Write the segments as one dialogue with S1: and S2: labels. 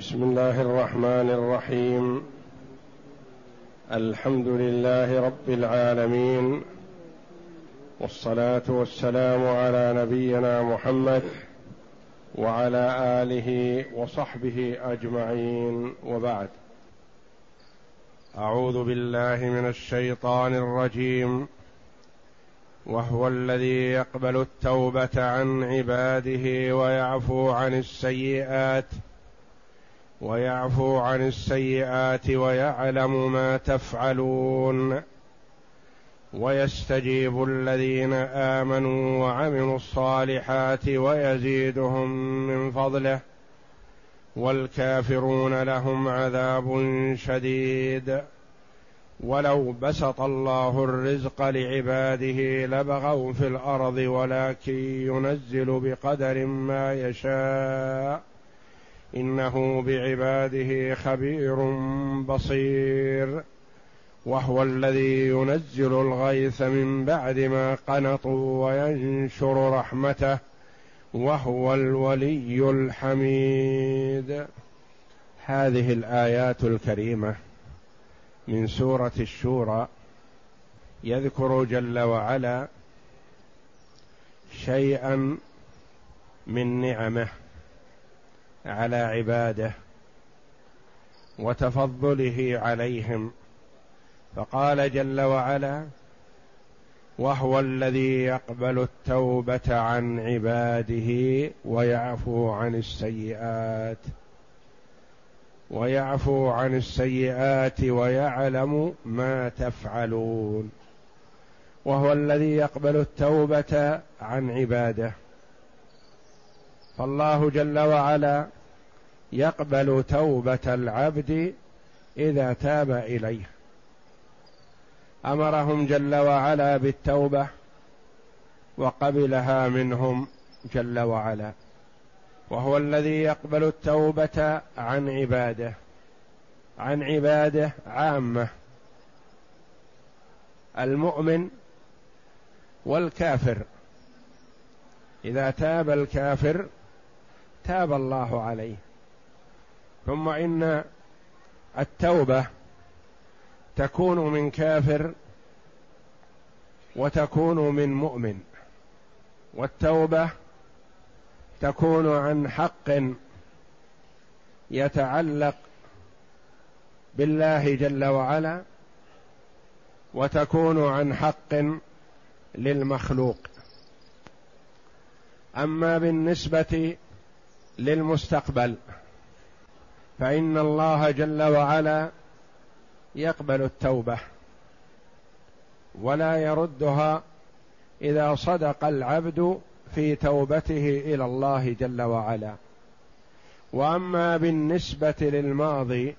S1: بسم الله الرحمن الرحيم. الحمد لله رب العالمين. والصلاة والسلام على نبينا محمد وعلى آله وصحبه أجمعين. وبعد. أعوذ بالله من الشيطان الرجيم. وهو الذي يقبل التوبة عن عباده ويعفو عن السيئات. ويعفو عن السيئات ويعلم ما تفعلون ويستجيب الذين آمنوا وعملوا الصالحات ويزيدهم من فضله والكافرون لهم عذاب شديد ولو بسط الله الرزق لعباده لبغوا في الأرض ولكن ينزل بقدر ما يشاء إنه بعباده خبير بصير وهو الذي ينزل الغيث من بعد ما قنطوا وينشر رحمته وهو الولي الحميد. هذه الآيات الكريمة من سورة الشورى يذكر جل وعلا شيئا من نعمه. على عباده وتفضله عليهم. فقال جل وعلا وهو الذي يقبل التوبة عن عباده ويعفو عن السيئات ويعفو عن السيئات ويعلم ما تفعلون. وهو الذي يقبل التوبة عن عباده. فالله جل وعلا يقبل توبة العبد إذا تاب إليه. أمرهم جل وعلا بالتوبة وقبلها منهم جل وعلا. وهو الذي يقبل التوبة عن عباده عن عباده عامة. المؤمن والكافر. إذا تاب الكافر تاب الله عليه. ثم إن التوبة تكون من كافر وتكون من مؤمن والتوبة تكون عن حق يتعلق بالله جل وعلا وتكون عن حق للمخلوق. أما بالنسبة للمستقبل. فإن الله جل وعلا يقبل التوبة ولا يردها إذا صدق العبد في توبته إلى الله جل وعلا. وأما بالنسبة للماضي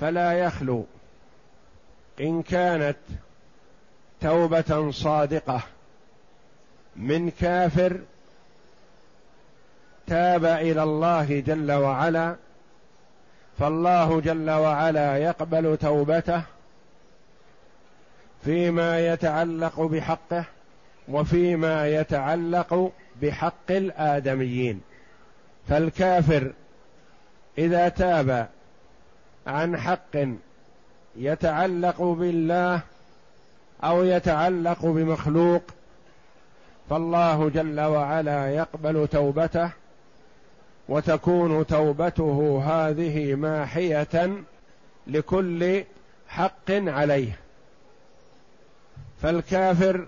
S1: فلا يخلو. إن كانت توبة صادقة من كافر تاب إلى الله جل وعلا فالله جل وعلا يقبل توبته فيما يتعلق بحقه وفيما يتعلق بحق الآدميين. فالكافر إذا تاب عن حق يتعلق بالله أو يتعلق بمخلوق فالله جل وعلا يقبل توبته وتكون توبته هذه ماحية لكل حق عليه. فالكافر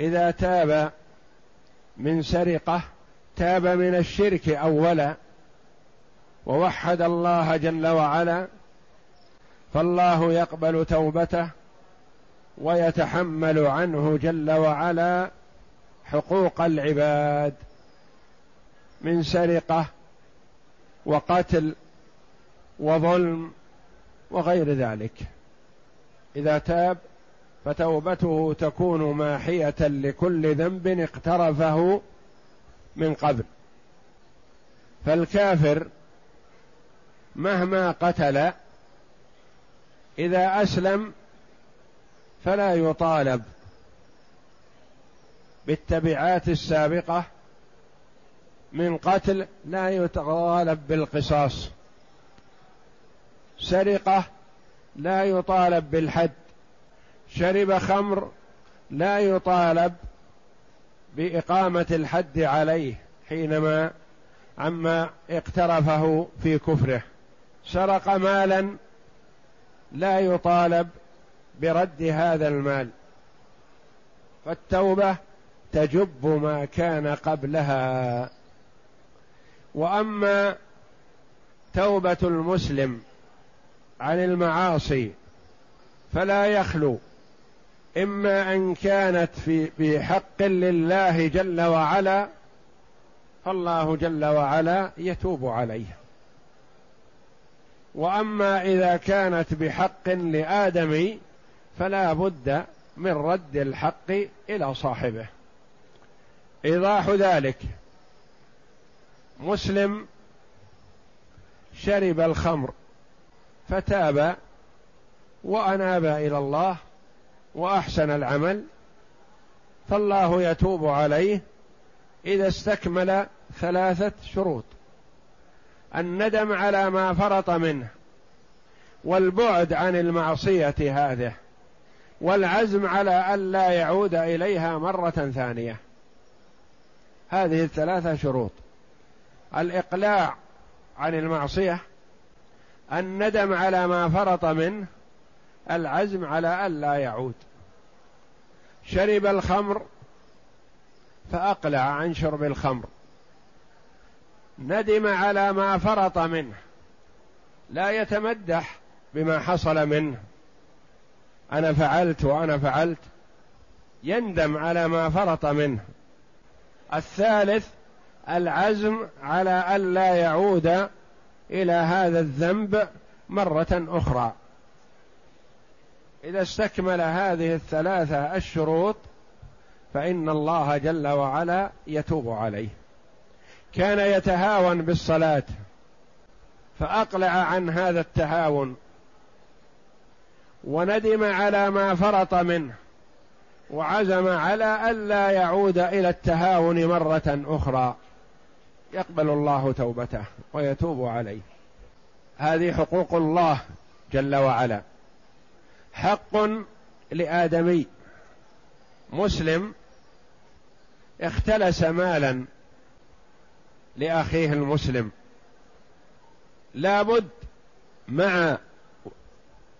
S1: إذا تاب من سرقة تاب من الشرك أولا ووحد الله جل وعلا فالله يقبل توبته ويتحمل عنه جل وعلا حقوق العباد. من سرقة وقتل وظلم وغير ذلك. إذا تاب فتوبته تكون ماحية لكل ذنب اقترفه من قبل. فالكافر مهما قتل إذا أسلم فلا يطالب بالتبعات السابقة من قتل لا يطالب بالقصاص. سرقة لا يطالب بالحد. شرب خمر لا يطالب بإقامة الحد عليه حينما عما اقترفه في كفره. سرق مالا لا يطالب برد هذا المال. فالتوبة تجب ما كان قبلها. وأما توبة المسلم عن المعاصي فلا يخلو إما أن كانت في بحق لله جل وعلا فالله جل وعلا يتوب عليه وأما إذا كانت بحق لادمي فلا بد من رد الحق إلى صاحبه. إيضاح ذلك. مسلم شرب الخمر فتاب وأناب إلى الله وأحسن العمل فالله يتوب عليه إذا استكمل ثلاثة شروط. الندم على ما فرط منه والبعد عن المعصية هذه والعزم على الا يعود إليها مرة ثانية. هذه الثلاثة شروط. الإقلاع عن المعصية الندم على ما فرط منه العزم على الا يعود. شرب الخمر فأقلع عن شرب الخمر. ندم على ما فرط منه لا يتمدح بما حصل منه. أنا فعلت وأنا فعلت يندم على ما فرط منه. الثالث العزم على الا يعود إلى هذا الذنب مرة أخرى. إذا استكمل هذه الثلاثة الشروط فإن الله جل وعلا يتوب عليه. كان يتهاون بالصلاة فأقلع عن هذا التهاون. وندم على ما فرط منه وعزم على الا يعود إلى التهاون مرة أخرى. يقبل الله توبته ويتوب عليه. هذه حقوق الله جل وعلا. حق لآدمي. مسلم اختلس مالا لأخيه المسلم. لابد مع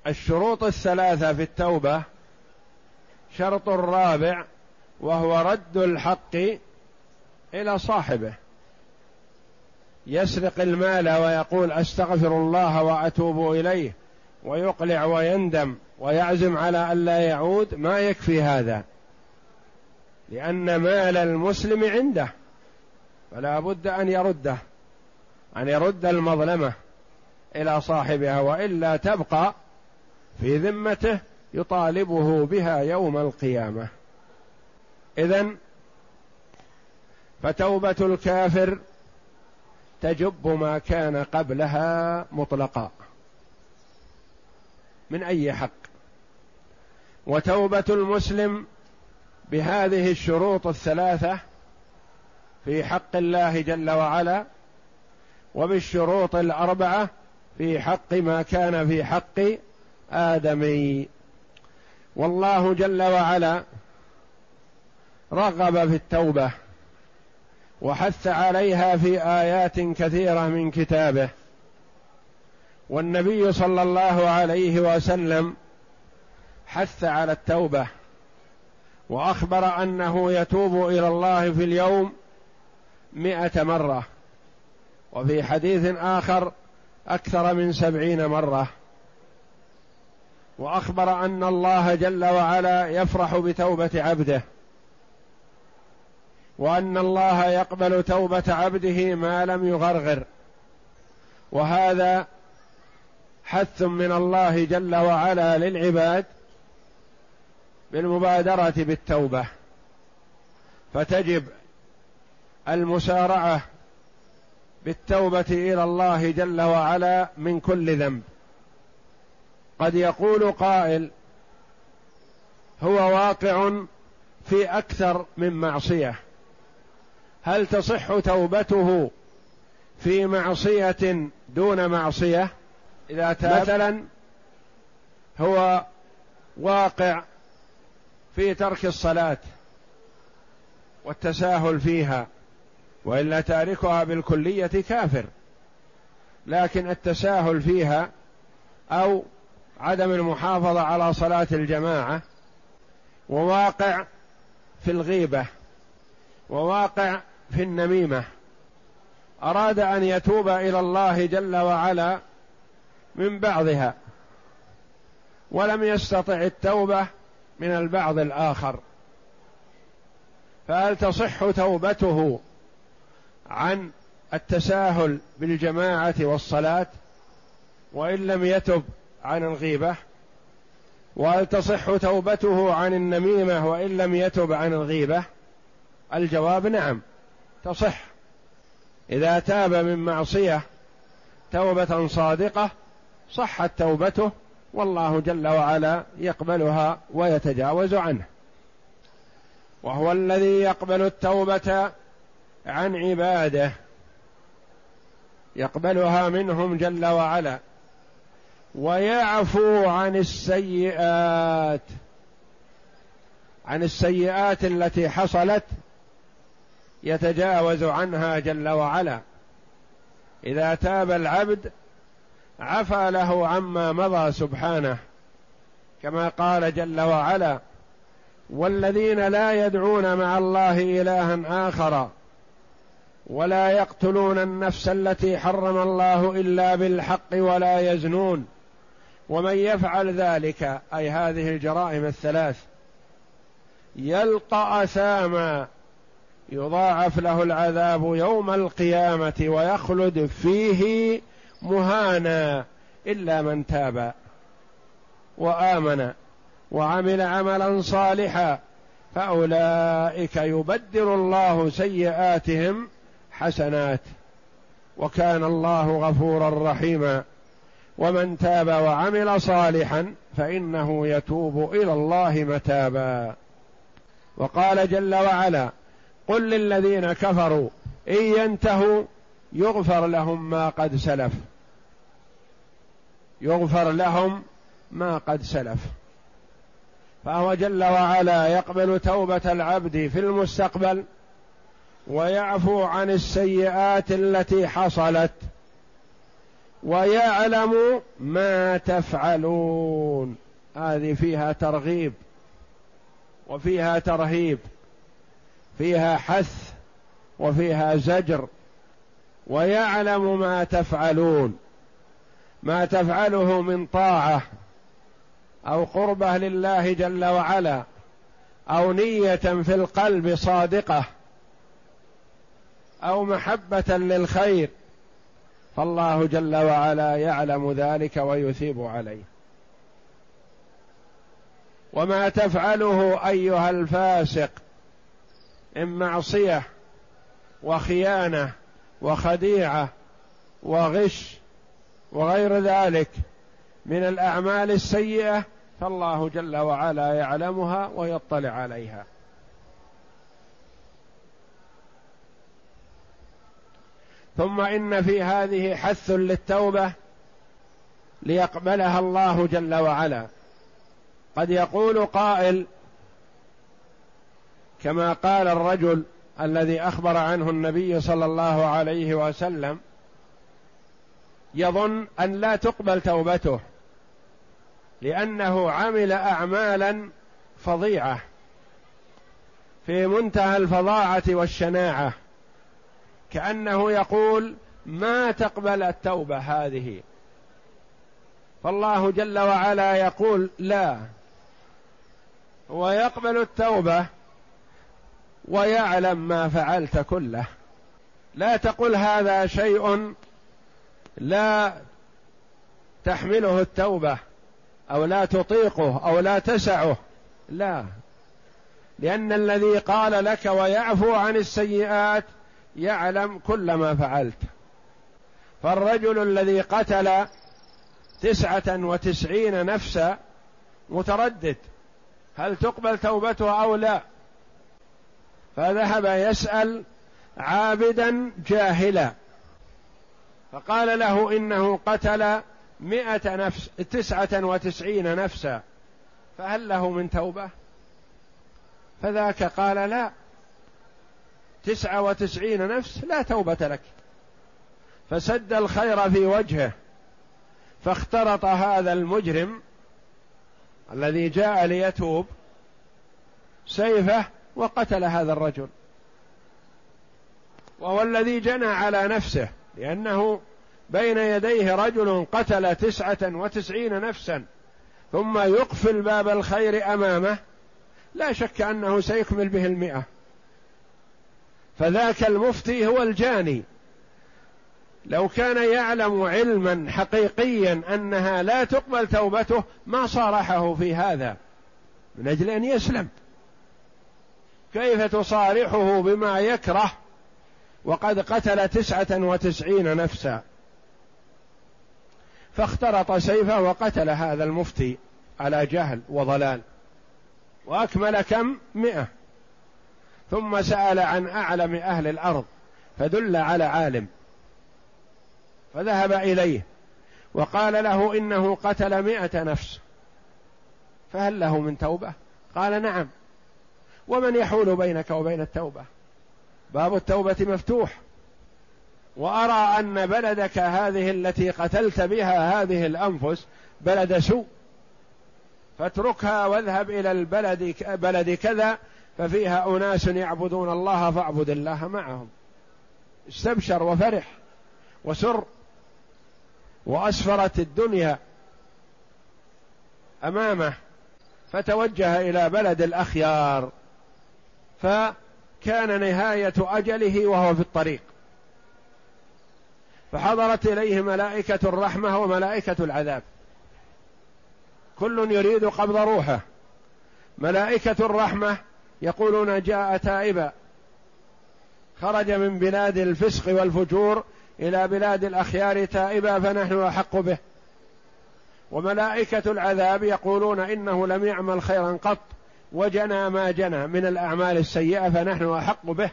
S1: الشروط الثلاثة في التوبة شرط رابع وهو رد الحق إلى صاحبه. يسرق المال ويقول أستغفر الله وأتوب إليه ويقلع ويندم ويعزم على الا يعود ما يكفي هذا؟ لأن مال المسلم عنده فلا بد أن يرده أن يرد المظلمة إلى صاحبها وإلا تبقى في ذمته يطالبه بها يوم القيامة. إذن فتوبة الكافر تجب ما كان قبلها مطلقا. من أي حق؟ وتوبة المسلم بهذه الشروط الثلاثة في حق الله جل وعلا وبالشروط الأربعة في حق ما كان في حق ادمي والله جل وعلا رغب في التوبة. وحث عليها في آيات كثيرة من كتابه. والنبي صلى الله عليه وسلم حث على التوبة وأخبر أنه يتوب إلى الله في اليوم مائه مرة وفي حديث آخر أكثر من سبعين مرة. وأخبر أن الله جل وعلا يفرح بتوبة عبده. وأن الله يقبل توبة عبده ما لم يغرغر. وهذا حث من الله جل وعلا للعباد بالمبادره بالتوبة. فتجب المسارعة بالتوبة إلى الله جل وعلا من كل ذنب. قد يقول قائل هو واقع في أكثر من معصية. هل تصح توبته في معصية دون معصية؟ إذا تاب مثلا هو واقع في ترك الصلاة والتساهل فيها وإلا تاركها بالكلية كافر. لكن التساهل فيها أو عدم المحافظة على صلاة الجماعة وواقع في الغيبة وواقع في النميمة. أراد أن يتوب إلى الله جل وعلا من بعضها ولم يستطع التوبة من البعض الآخر. فهل تصح توبته عن التساهل بالجماعة والصلاة وإن لم يتب عن الغيبة؟ وهل تصح توبته عن النميمة وإن لم يتب عن الغيبة؟ الجواب نعم. تصح. إذا تاب من معصية توبة صادقة صحت توبته والله جل وعلا يقبلها ويتجاوز عنه. وهو الذي يقبل التوبة عن عباده يقبلها منهم جل وعلا. ويعفو عن السيئات عن السيئات التي حصلت يتجاوز عنها جل وعلا. إذا تاب العبد عفى له عما مضى سبحانه كما قال جل وعلا والذين لا يدعون مع الله إلها آخر ولا يقتلون النفس التي حرم الله إلا بالحق ولا يزنون. ومن يفعل ذلك أي هذه الجرائم الثلاث يلقى أثاما يضاعف له العذاب يوم القيامة ويخلد فيه مهانا إلا من تاب وآمن وعمل عملا صالحا فأولئك يبدل الله سيئاتهم حسنات وكان الله غفورا رحيما ومن تاب وعمل صالحا فإنه يتوب إلى الله متابا وقال جل وعلا قل للذين كفروا إن ينتهوا يغفر لهم ما قد سلف. يغفر لهم ما قد سلف. فهو جل وعلا يقبل توبة العبد في المستقبل ويعفو عن السيئات التي حصلت ويعلم ما تفعلون. هذه فيها ترغيب وفيها ترهيب. فيها حث وفيها زجر ويعلم ما تفعلون. ما تفعله من طاعة أو قربة لله جل وعلا أو نية في القلب صادقة أو محبة للخير فالله جل وعلا يعلم ذلك ويثيب عليه. وما تفعله أيها الفاسق من معصية وخيانة وخديعة وغش وغير ذلك من الأعمال السيئة فالله جل وعلا يعلمها ويطلع عليها. ثم إن في هذه حث للتوبة ليقبلها الله جل وعلا. قد يقول قائل كما قال الرجل الذي أخبر عنه النبي صلى الله عليه وسلم يظن أن لا تقبل توبته لأنه عمل اعمالا فظيعة في منتهى الفظاعة والشناعة كأنه يقول ما تقبل التوبة هذه. فالله جل وعلا يقول لا هو يقبل التوبة ويعلم ما فعلت كله. لا تقل هذا شيء لا تحمله التوبة أو لا تطيقه أو لا تسعه. لا. لأن الذي قال لك ويعفو عن السيئات يعلم كل ما فعلت. فالرجل الذي قتل تسعة وتسعين نفسا متردد. هل تقبل توبته أو لا؟ فذهب يسأل عابدا جاهلا فقال له إنه قتل مئة نفس تسعة وتسعين نفسا فهل له من توبة؟ فذاك قال لا. تسعة وتسعين نفس لا توبة لك. فسد الخير في وجهه فاخترط هذا المجرم الذي جاء ليتوب سيفه وقتل هذا الرجل. وهو الذي جنى على نفسه لأنه بين يديه رجل قتل تسعة وتسعين نفسا. ثم يقفل باب الخير أمامه. لا شك أنه سيكمل به المئة. فذاك المفتي هو الجاني. لو كان يعلم علما حقيقيا أنها لا تقبل توبته ما صارحه في هذا من أجل أن يسلم. كيف تصارحه بما يكره؟ وقد قتل تسعة وتسعين نفسا. فاخترط سيفه وقتل هذا المفتي على جهل وضلال. وأكمل كم؟ مئة. ثم سأل عن أعلم أهل الأرض فدل على عالم. فذهب إليه وقال له إنه قتل مئة نفس. فهل له من توبة؟ قال نعم. ومن يحول بينك وبين التوبة؟ باب التوبة مفتوح. وأرى أن بلدك هذه التي قتلت بها هذه الأنفس بلد سوء. فاتركها واذهب إلى البلد بلد كذا ففيها أناس يعبدون الله فاعبد الله معهم. استبشر وفرح وسر وأسفرت الدنيا أمامه. فتوجه إلى بلد الأخيار. فكان نهاية أجله وهو في الطريق. فحضرت إليه ملائكة الرحمة وملائكة العذاب. كل يريد قبض روحه. ملائكة الرحمة يقولون جاء تائبا. خرج من بلاد الفسق والفجور إلى بلاد الأخيار تائبا فنحن أحق به. وملائكة العذاب يقولون إنه لم يعمل خيرا قط. وجنى ما جنى من الأعمال السيئة فنحن أحق به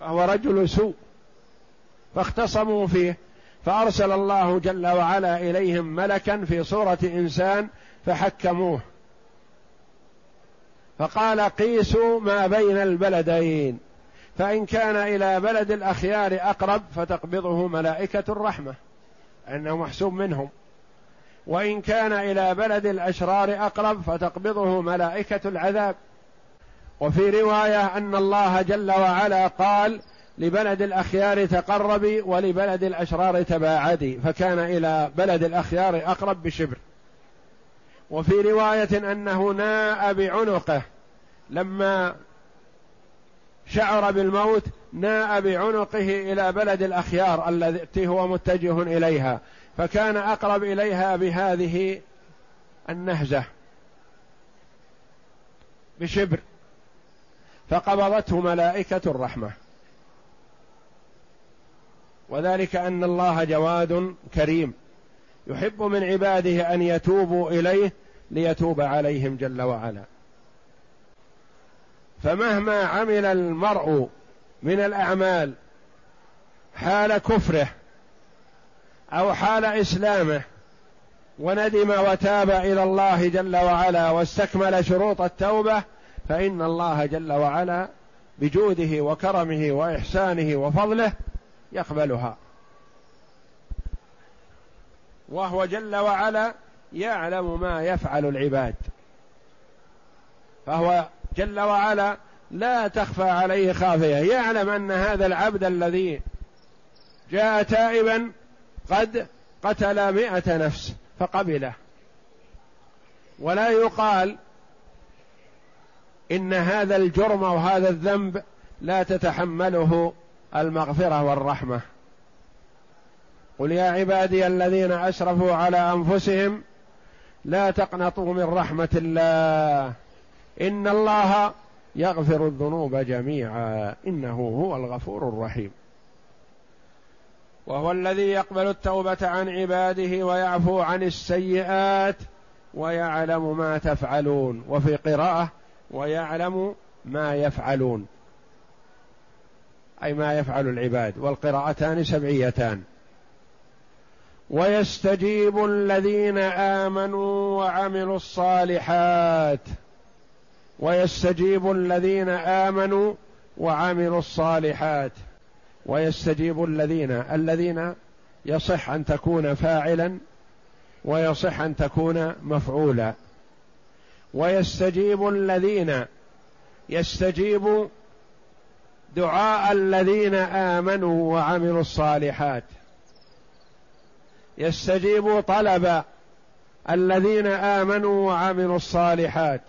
S1: فهو رجل سوء. فاختصموا فيه فأرسل الله جل وعلا إليهم ملكا في صورة إنسان فحكموه. فقال قيسوا ما بين البلدين فإن كان إلى بلد الأخيار أقرب فتقبضه ملائكة الرحمة أنه محسوب منهم. وإن كان إلى بلد الأشرار أقرب فتقبضه ملائكة العذاب. وفي رواية أن الله جل وعلا قال لبلد الأخيار تقربي ولبلد الأشرار تباعدي فكان إلى بلد الأخيار أقرب بشبر. وفي رواية أنه ناء بعنقه لما شعر بالموت ناء بعنقه إلى بلد الأخيار التي هو متجه إليها. فكان أقرب إليها بهذه النهزه بشبر فقبضته ملائكة الرحمة. وذلك أن الله جواد كريم يحب من عباده أن يتوبوا إليه ليتوب عليهم جل وعلا. فمهما عمل المرء من الأعمال حال كفره أو حال إسلامه وندم وتاب إلى الله جل وعلا واستكمل شروط التوبة فإن الله جل وعلا بجوده وكرمه وإحسانه وفضله يقبلها. وهو جل وعلا يعلم ما يفعل العباد. فهو جل وعلا لا تخفى عليه خافية. يعلم أن هذا العبد الذي جاء تائبا قد قتل مئة نفس فقبله. ولا يقال إن هذا الجرم وهذا الذنب لا تتحمله المغفرة والرحمة. قل يا عبادي الذين أسرفوا على أنفسهم لا تقنطوا من رحمة الله. إن الله يغفر الذنوب جميعا. إنه هو الغفور الرحيم. وهو الذي يقبل التوبة عن عباده ويعفو عن السيئات ويعلم ما تفعلون وفي قراءة ويعلم ما يفعلون. أي ما يفعل العباد. والقراءتان سبعيتان. ويستجيب الذين آمنوا وعملوا الصالحات. ويستجيب الذين آمنوا وعملوا الصالحات. ويستجيب الذين الذين يصح أن تكون فاعلا ويصح أن تكون مفعولا. ويستجيب الذين يستجيب دعاء الذين آمنوا وعملوا الصالحات. يستجيب طلب الذين آمنوا وعملوا الصالحات.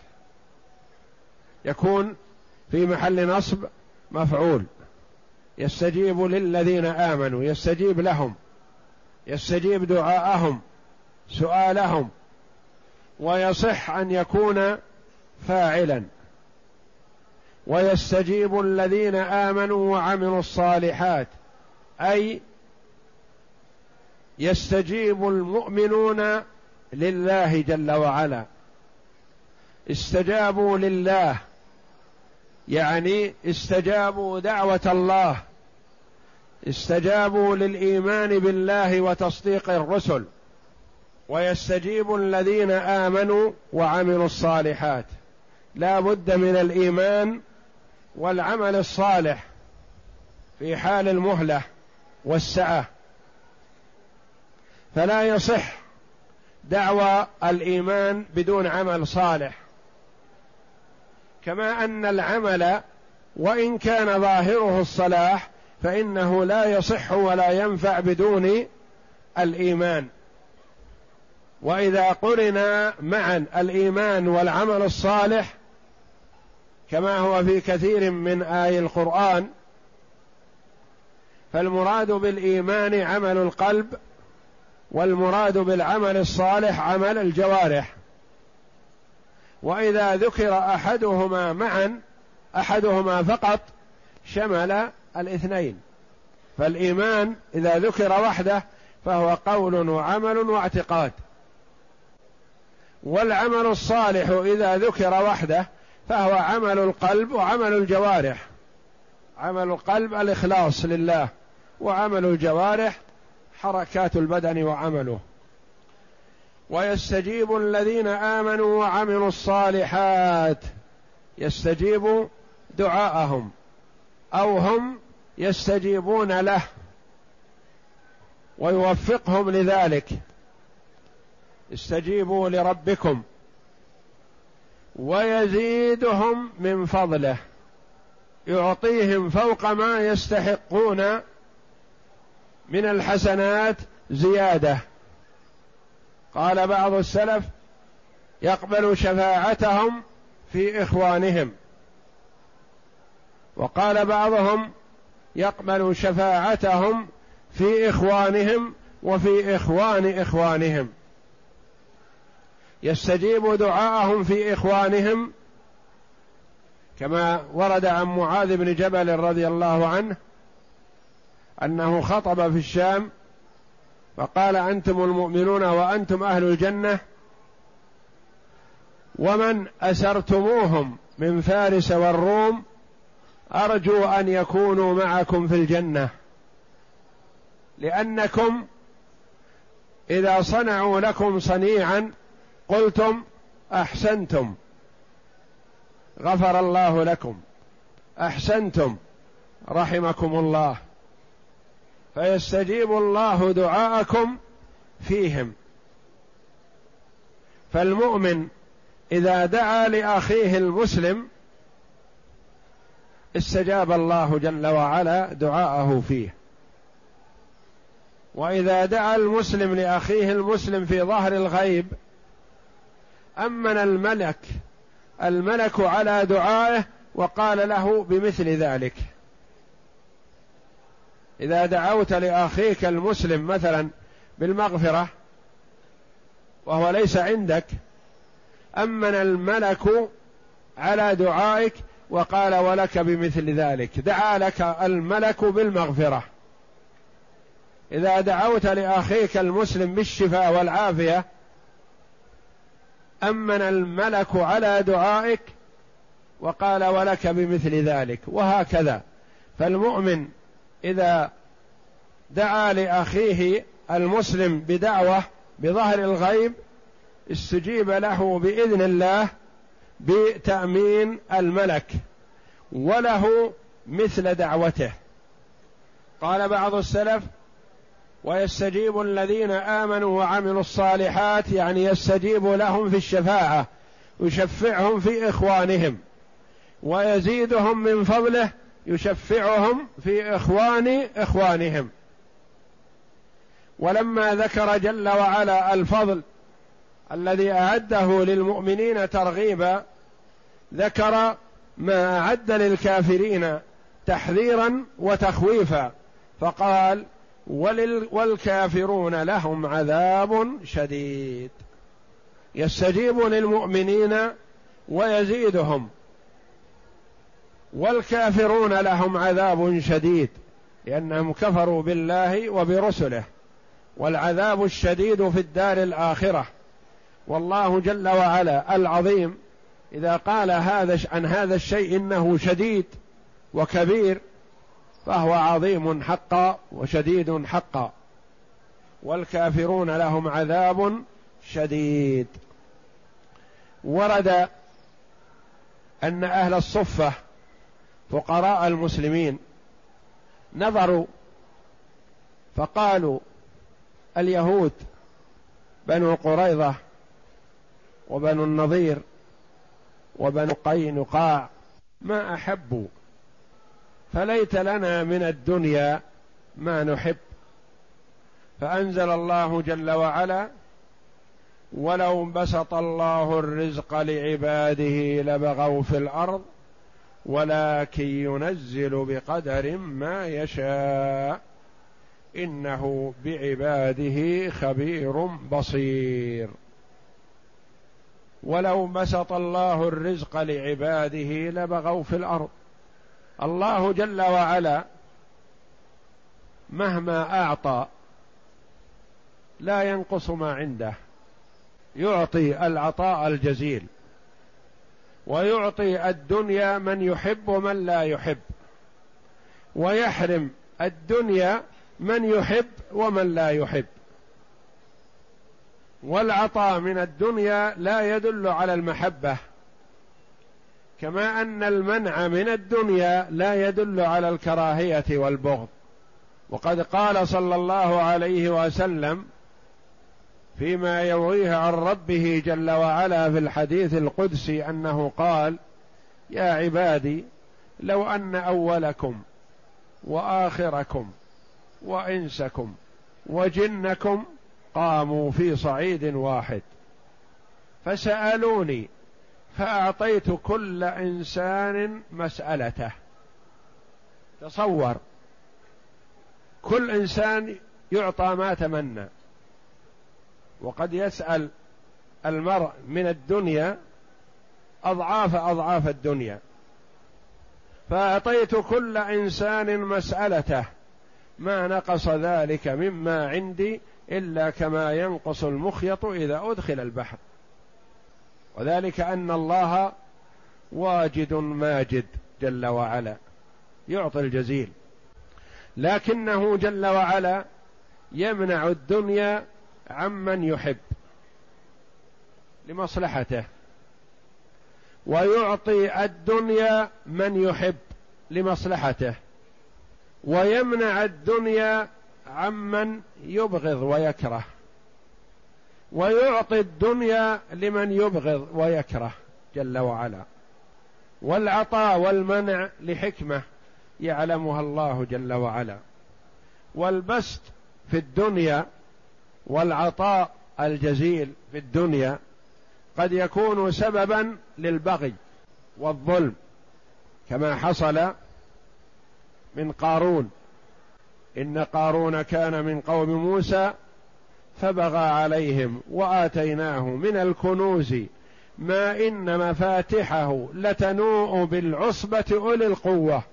S1: يكون في محل نصب مفعول. يستجيب للذين آمنوا يستجيب لهم يستجيب دعاءهم سؤالهم ويصح أن يكون فاعلا. ويستجيب الذين آمنوا وعملوا الصالحات أي يستجيب المؤمنون لله جل وعلا. استجابوا لله يعني استجابوا دعوة الله. استجابوا للإيمان بالله وتصديق الرسل. ويستجيب الذين آمنوا وعملوا الصالحات. لا بد من الإيمان والعمل الصالح في حال المهلة والسعة. فلا يصح دعوى الإيمان بدون عمل صالح. كما أن العمل وإن كان ظاهره الصلاح فإنه لا يصح ولا ينفع بدون الإيمان. وإذا قرنا معا الإيمان والعمل الصالح كما هو في كثير من اي القرآن فالمراد بالإيمان عمل القلب والمراد بالعمل الصالح عمل الجوارح. وإذا ذكر أحدهما معا أحدهما فقط شمل الاثنين. فالإيمان إذا ذكر وحده فهو قول وعمل واعتقاد. والعمل الصالح إذا ذكر وحده فهو عمل القلب وعمل الجوارح. عمل القلب الإخلاص لله وعمل الجوارح حركات البدن وعمله. ويستجيب الذين آمنوا وعملوا الصالحات. يستجيب دعاءهم. أو هم يستجيبون له. ويوفقهم لذلك. استجيبوا لربكم. ويزيدهم من فضله. يعطيهم فوق ما يستحقون من الحسنات زيادة. قال بعض السلف يقبل شفاعتهم في إخوانهم. وقال بعضهم يقبل شفاعتهم في إخوانهم وفي إخوان إخوانهم. يستجيب دعاءهم في إخوانهم كما ورد عن معاذ بن جبل رضي الله عنه أنه خطب في الشام فقال أنتم المؤمنون وأنتم أهل الجنة ومن أسرتموهم من فارس والروم أرجو أن يكونوا معكم في الجنة لأنكم إذا صنعوا لكم صنيعا قلتم أحسنتم غفر الله لكم أحسنتم رحمكم الله فيستجيب الله دعاءكم فيهم. فالمؤمن إذا دعا لأخيه المسلم استجاب الله جل وعلا دعاءه فيه. وإذا دعا المسلم لأخيه المسلم في ظهر الغيب أمن الملك الملك على دعائه وقال له بمثل ذلك. إذا دعوت لأخيك المسلم مثلا بالمغفرة وهو ليس عندك أمن الملك على دعائك وقال ولك بمثل ذلك. دعا لك الملك بالمغفرة. إذا دعوت لأخيك المسلم بالشفاء والعافية أمن الملك على دعائك وقال ولك بمثل ذلك. وهكذا. فالمؤمن إذا دعا لأخيه المسلم بدعوة بظهر الغيب استجيب له بإذن الله بتأمين الملك وله مثل دعوته. قال بعض السلف ويستجيب الذين آمنوا وعملوا الصالحات يعني يستجيب لهم في الشفاعة يشفعهم في إخوانهم ويزيدهم من فضله يشفعهم في إخوان إخوانهم. ولما ذكر جل وعلا الفضل الذي أعده للمؤمنين ترغيبا ذكر ما أعد للكافرين تحذيرا وتخويفا فقال والكافرون لهم عذاب شديد. يستجيب للمؤمنين ويزيدهم. والكافرون لهم عذاب شديد لأنهم كفروا بالله وبرسله والعذاب الشديد في الدار الآخرة. والله جل وعلا العظيم إذا قال هذا عن هذا الشيء إنه شديد وكبير فهو عظيم حقا وشديد حقا. والكافرون لهم عذاب شديد. ورد أن أهل الصفة فقراء المسلمين نظروا فقالوا اليهود بنو قريظة وبنو النضير وبنو قينقاع ما أحبوا فليت لنا من الدنيا ما نحب. فأنزل الله جل وعلا ولو بسط الله الرزق لعباده لبغوا في الأرض ولكن ينزل بقدر ما يشاء إنه بعباده خبير بصير. ولو بسط الله الرزق لعباده لبغوا في الأرض. الله جل وعلا مهما أعطى لا ينقص ما عنده. يعطي العطاء الجزيل. ويعطي الدنيا من يحب ومن لا يحب. ويحرم الدنيا من يحب ومن لا يحب. والعطاء من الدنيا لا يدل على المحبة. كما أن المنع من الدنيا لا يدل على الكراهية والبغض. وقد قال صلى الله عليه وسلم فيما يرويه عن ربه جل وعلا في الحديث القدسي أنه قال يا عبادي لو أن أولكم وآخركم وإنسكم وجنكم قاموا في صعيد واحد. فسألوني فأعطيت كل إنسان مسألته. تصور كل إنسان يعطى ما تمنى. وقد يسأل المرء من الدنيا أضعاف أضعاف الدنيا. فأعطيت كل إنسان مسألته ما نقص ذلك مما عندي إلا كما ينقص المخيط إذا أدخل البحر. وذلك أن الله واجد ماجد جل وعلا يعطي الجزيل. لكنه جل وعلا يمنع الدنيا عمن يحب لمصلحته ويعطي الدنيا من يحب لمصلحته ويمنع الدنيا عمن يبغض ويكره ويعطي الدنيا لمن يبغض ويكره جل وعلا. والعطاء والمنع لحكمة يعلمها الله جل وعلا. والبسط في الدنيا والعطاء الجزيل في الدنيا قد يكون سببا للبغي والظلم كما حصل من قارون. إن قارون كان من قوم موسى فبغى عليهم وآتيناه من الكنوز ما إن مفاتحه لتنوء بالعصبة أولي القوة.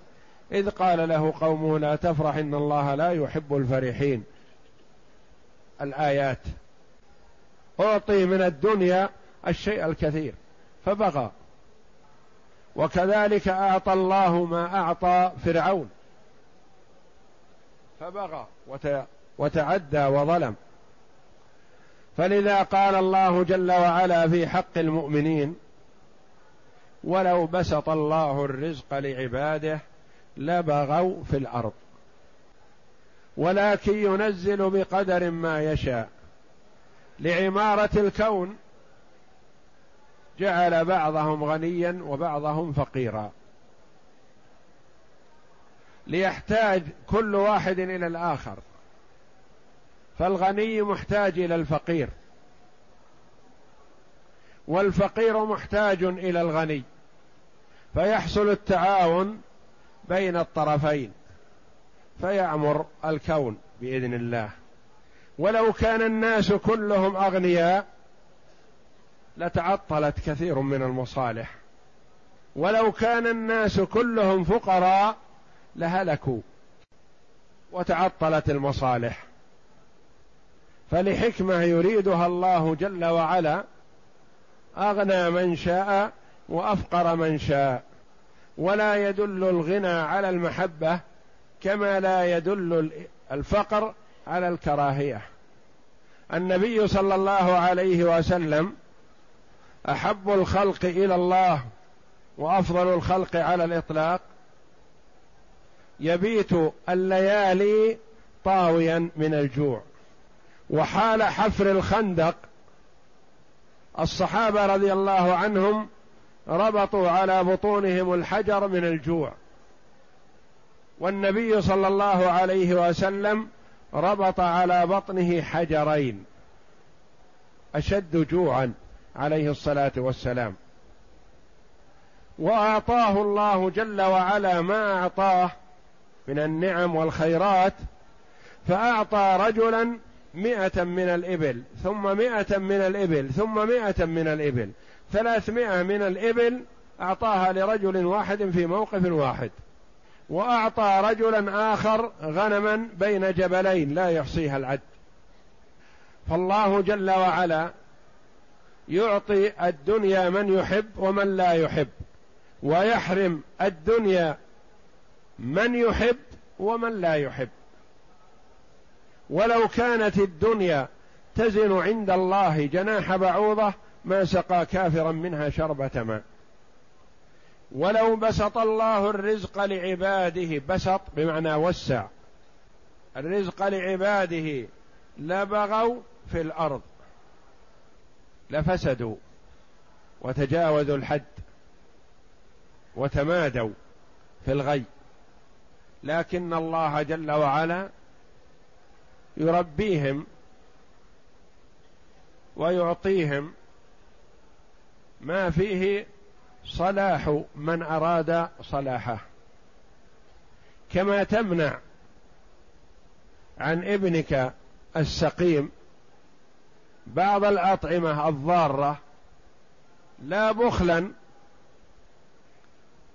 S1: إذ قال له قومه لا تفرح إن الله لا يحب الفرحين. الآيات. أعطي من الدنيا الشيء الكثير فبغى. وكذلك أعطى الله ما أعطى فرعون فبغى وتعدى وظلم. فلذا قال الله جل وعلا في حق المؤمنين ولو بسط الله الرزق لعباده لبغوا في الأرض. ولكن ينزل بقدر ما يشاء. لعمارة الكون جعل بعضهم غنيا وبعضهم فقيرا. ليحتاج كل واحد إلى الآخر. فالغني محتاج إلى الفقير. والفقير محتاج إلى الغني. فيحصل التعاون بين الطرفين. فيعمر الكون بإذن الله. ولو كان الناس كلهم أغنياء لتعطلت كثير من المصالح. ولو كان الناس كلهم فقراء لهلكوا وتعطلت المصالح. فلحكمة يريدها الله جل وعلا أغنى من شاء وأفقر من شاء. ولا يدل الغنى على المحبة كما لا يدل الفقر على الكراهية. النبي صلى الله عليه وسلم أحب الخلق إلى الله وأفضل الخلق على الإطلاق. يبيت الليالي طاويا من الجوع. وحال حفر الخندق الصحابة رضي الله عنهم ربطوا على بطونهم الحجر من الجوع. والنبي صلى الله عليه وسلم ربط على بطنه حجرين أشد جوعا عليه الصلاة والسلام. وأعطاه الله جل وعلا ما أعطاه من النعم والخيرات فأعطى رجلا مئة من الإبل ثم مئة من الإبل ثم مئة من الإبل ثلاثمائة من الإبل أعطاها لرجل واحد في موقف واحد. وأعطى رجلا آخر غنما بين جبلين لا يحصيها العد. فالله جل وعلا يعطي الدنيا من يحب ومن لا يحب ويحرم الدنيا من يحب ومن لا يحب. ولو كانت الدنيا تزن عند الله جناح بعوضة ما سقى كافرا منها شربة ماء. ولو بسط الله الرزق لعباده بسط بمعنى وسع. الرزق لعباده لبغوا في الأرض لفسدوا وتجاوزوا الحد وتمادوا في الغي. لكن الله جل وعلا يربيهم ويعطيهم ما فيه صلاح من أراد صلاحه. كما تمنع عن ابنك السقيم بعض الأطعمة الضارة لا بخلا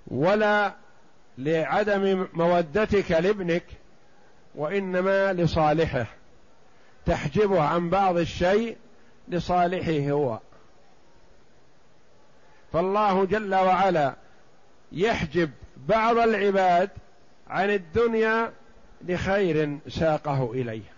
S1: ولا لعدم مودتك لابنك وإنما لصالحه تحجبه عن بعض الشيء لصالحه هو. فالله جل وعلا يحجب بعض العباد عن الدنيا لخير ساقه اليه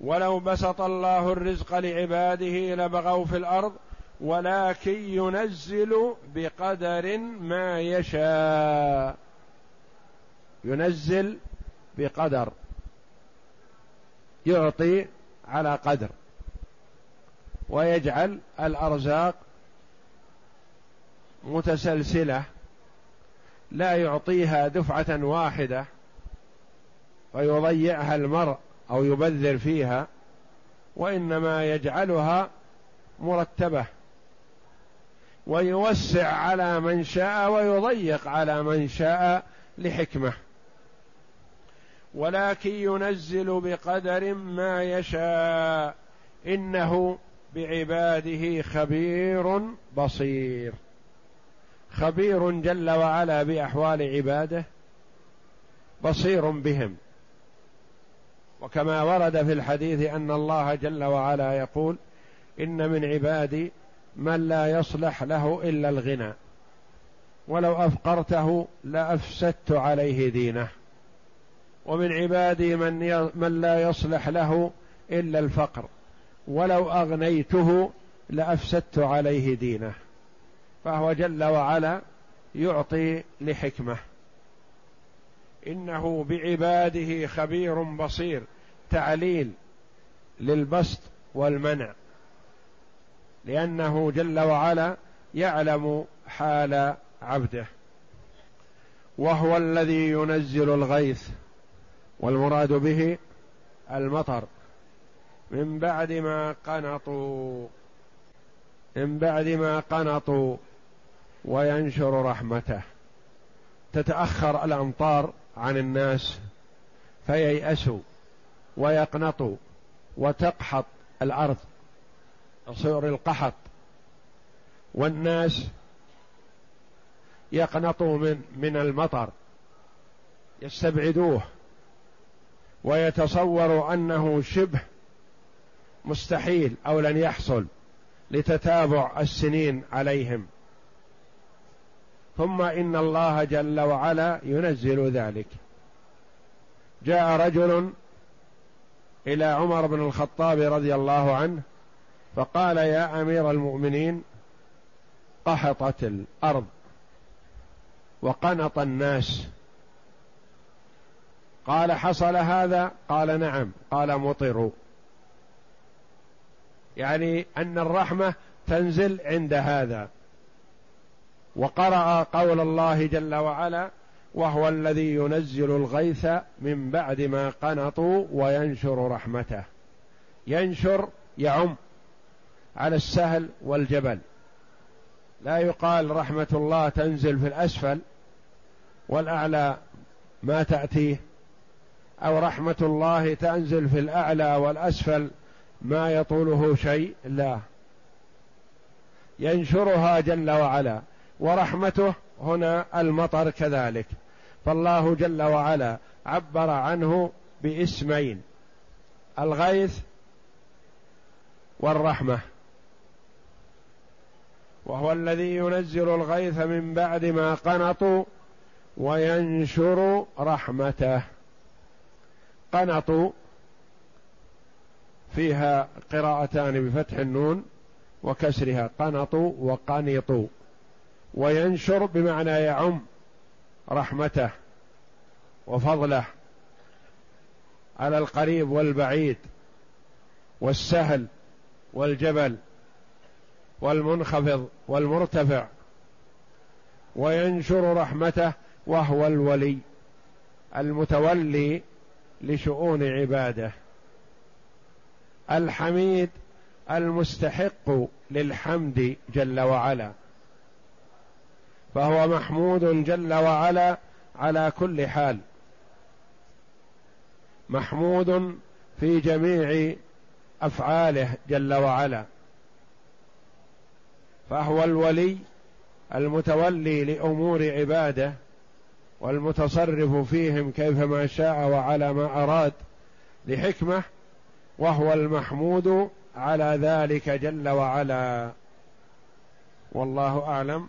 S1: ولو بسط الله الرزق لعباده لبغوا في الأرض ولكن ينزل بقدر ما يشاء. ينزل بقدر. يعطي على قدر. ويجعل الأرزاق متسلسلة لا يعطيها دفعة واحدة ويضيعها المرء أو يبذر فيها وإنما يجعلها مرتبة ويوسع على من شاء ويضيق على من شاء لحكمة. ولكن ينزل بقدر ما يشاء إنه بعباده خبير بصير. خبير جل وعلا بأحوال عباده بصير بهم. وكما ورد في الحديث أن الله جل وعلا يقول إن من عبادي من لا يصلح له إلا الغنى. ولو أفقرته لأفسدت عليه دينه. ومن عبادي من, من لا يصلح له إلا الفقر. ولو أغنيته لأفسدت عليه دينه. فهو جل وعلا يعطي لحكمة. إنه بعباده خبير بصير تعليل للبسط والمنع. لأنه جل وعلا يعلم حال عبده. وهو الذي ينزل الغيث والمراد به المطر. من بعد ما قنطوا من بعد ما قنطوا. وينشر رحمته. تتأخر الأمطار عن الناس فييأسوا ويقنطوا وتقحط الأرض يصير القحط. والناس يقنطوا من من المطر يستبعدوه ويتصوروا أنه شبه مستحيل أو لن يحصل لتتابع السنين عليهم. ثم إن الله جل وعلا ينزل ذلك. جاء رجل إلى عمر بن الخطاب رضي الله عنه فقال يا أمير المؤمنين قحطت الأرض وقنط الناس. قال حصل هذا؟ قال نعم. قال مطروا. يعني أن الرحمة تنزل عند هذا. وقرأ قول الله جل وعلا وهو الذي ينزل الغيث من بعد ما قنطوا وينشر رحمته. ينشر يعم على السهل والجبل. لا يقال رحمة الله تنزل في الأسفل والأعلى ما تأتيه أو رحمة الله تنزل في الأعلى والأسفل ما يطوله شيء لا. ينشرها جل وعلا. ورحمته هنا المطر كذلك. فالله جل وعلا عبر عنه باسمين الغيث والرحمة. وهو الذي ينزل الغيث من بعد ما قنطوا وينشر رحمته. قنطوا فيها قراءتان بفتح النون وكسرها قنطوا وقنطوا. وينشر بمعنى يعم رحمته وفضله على القريب والبعيد والسهل والجبل والمنخفض والمرتفع. وينشر رحمته وهو الولي المتولي لشؤون عباده. الحميد المستحق للحمد جل وعلا. فهو محمود جل وعلا على كل حال. محمود في جميع أفعاله جل وعلا. فهو الولي المتولي لأمور عباده والمتصرف فيهم كيفما شاء وعلى ما أراد لحكمة وهو المحمود على ذلك جل وعلا. والله أعلم.